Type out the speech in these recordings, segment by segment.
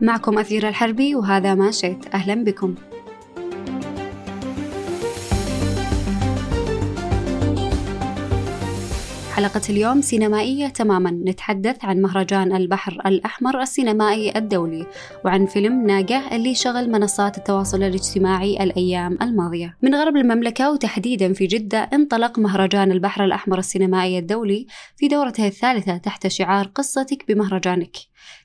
معكم أثير الحربي وهذا ما شئت. أهلا بكم. حلقة اليوم سينمائية تماما. نتحدث عن مهرجان البحر الأحمر السينمائي الدولي وعن فيلم ناقة اللي شغل منصات التواصل الاجتماعي الأيام الماضية. من غرب المملكة وتحديدا في جدة انطلق مهرجان البحر الأحمر السينمائي الدولي في دورته الثالثة تحت شعار قصتك بمهرجانك.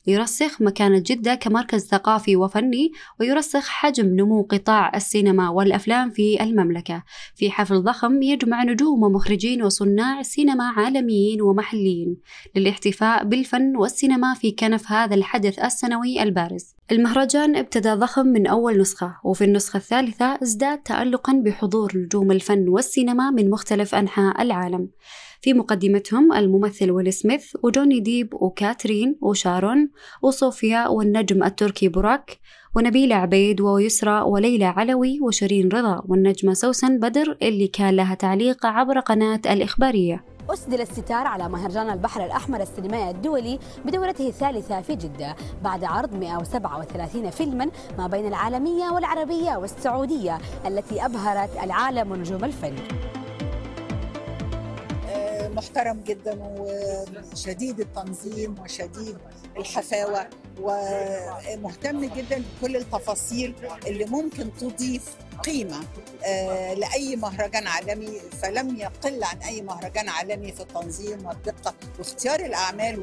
يرسخ مكانة جدة كمركز ثقافي وفني ويرسخ حجم نمو قطاع السينما والأفلام في المملكة. في حفل ضخم يجمع نجوم ومخرجين وصناع سينما عالميين ومحليين للاحتفاء بالفن والسينما في كنف هذا الحدث السنوي البارز. المهرجان ابتدى ضخم من أول نسخة وفي النسخة الثالثة ازداد تألقا بحضور نجوم الفن والسينما من مختلف أنحاء العالم. في مقدمتهم الممثل ويل سميث وجوني ديب وكاترين وشارون وصوفيا والنجم التركي براك ونبيلة عبيد ويسرى وليلى علوي وشيرين رضا والنجمة سوسن بدر اللي كان لها تعليق عبر قناة الإخبارية. أسدل الستار على مهرجان البحر الأحمر السينمائي الدولي بدورته الثالثة في جدة بعد عرض 137 فيلما ما بين العالمية والعربية والسعودية التي أبهرت العالم ونجوم الفن. محترم جدا وشديد التنظيم وشديد الحفاوة. ومهتم جدا بكل التفاصيل اللي ممكن تضيف قيمة آه، لأي مهرجان عالمي فلم يقل عن أي مهرجان عالمي في التنظيم والدقة واختيار الأعمال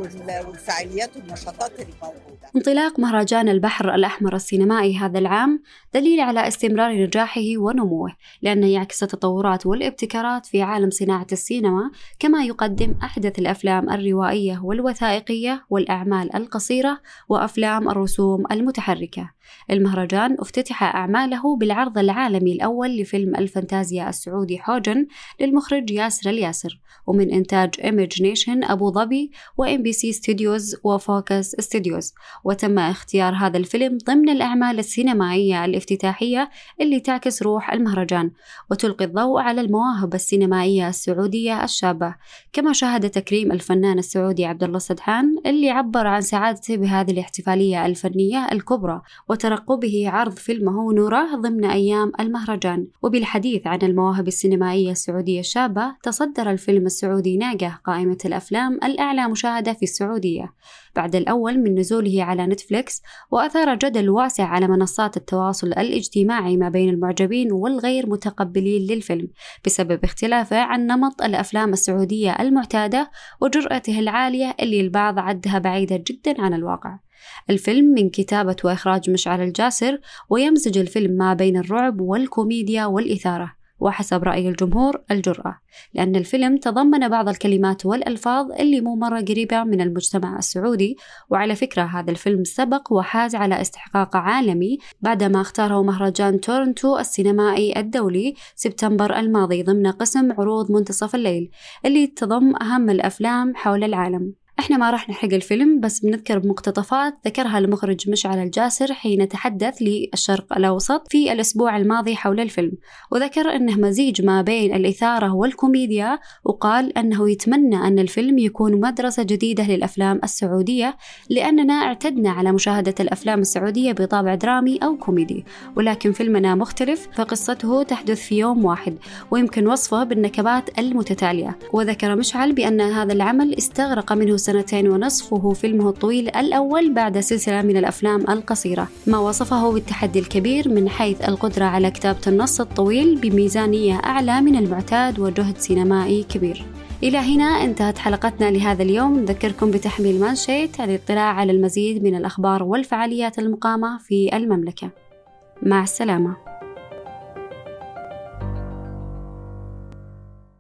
والفعاليات والنشاطات الموجوده. انطلاق مهرجان البحر الأحمر السينمائي هذا العام دليل على استمرار نجاحه ونموه لأنه يعكس التطورات والابتكارات في عالم صناعة السينما كما يقدم أحدث الأفلام الروائية والوثائقية والأعمال القصيرة وافلام الرسوم المتحركة. المهرجان افتتح أعماله بالعرض العالمي الأول لفيلم الفانتازيا السعودي حوجن للمخرج ياسر الياسري ومن إنتاج Image Nation أبو ظبي و MBC Studios و Vox Studios. وتم اختيار هذا الفيلم ضمن الأعمال السينمائية الافتتاحية اللي تعكس روح المهرجان وتلقي الضوء على المواهب السينمائية السعودية الشابة. كما شهد تكريم الفنان السعودي عبد الله السدحان اللي عبر عن سعادته بهذه الاحتفالية الفنية الكبرى. وترقبه عرض فيلمه نوره ضمن أيام المهرجان. وبالحديث عن المواهب السينمائية السعودية الشابة تصدر الفيلم السعودي ناقة قائمة الأفلام الأعلى مشاهدة في السعودية. بعد الأول من نزوله على نتفليكس وأثار جدل واسع على منصات التواصل الاجتماعي ما بين المعجبين والغير متقبلين للفيلم بسبب اختلافه عن نمط الأفلام السعودية المعتادة وجرأته العالية اللي البعض عدها بعيدة جدا عن الواقع. الفيلم من كتابة وإخراج مشعل الجاسر ويمزج الفيلم ما بين الرعب والكوميديا والإثارة وحسب رأي الجمهور الجرأة لأن الفيلم تضمن بعض الكلمات والألفاظ اللي مو مرة قريبة من المجتمع السعودي وعلى فكرة هذا الفيلم سبق وحاز على استحقاق عالمي بعدما اختاره مهرجان تورنتو السينمائي الدولي سبتمبر الماضي ضمن قسم عروض منتصف الليل اللي تضم أهم الأفلام حول العالم. إحنا ما راح نحرق الفيلم بس بنذكر بمقتطفات ذكرها المخرج مشعل الجاسر حين تحدث للشرق الأوسط في الأسبوع الماضي حول الفيلم وذكر أنه مزيج ما بين الإثارة والكوميديا وقال أنه يتمنى أن الفيلم يكون مدرسة جديدة للأفلام السعودية لأننا اعتدنا على مشاهدة الأفلام السعودية بطابع درامي أو كوميدي ولكن فيلمنا مختلف فقصته تحدث في يوم واحد ويمكن وصفه بالنكبات المتتالية وذكر مشعل بأن هذا العمل استغرق منه سنتين ونصف وهو فيلمه الطويل الأول بعد سلسلة من الأفلام القصيرة. ما وصفه بالتحدي الكبير من حيث القدرة على كتابة النص الطويل بميزانية أعلى من المعتاد وجهد سينمائي كبير. إلى هنا انتهت حلقتنا لهذا اليوم. نذكركم بتحميل مانشيت للاطلاع على المزيد من الأخبار والفعاليات المقامة في المملكة. مع السلامة.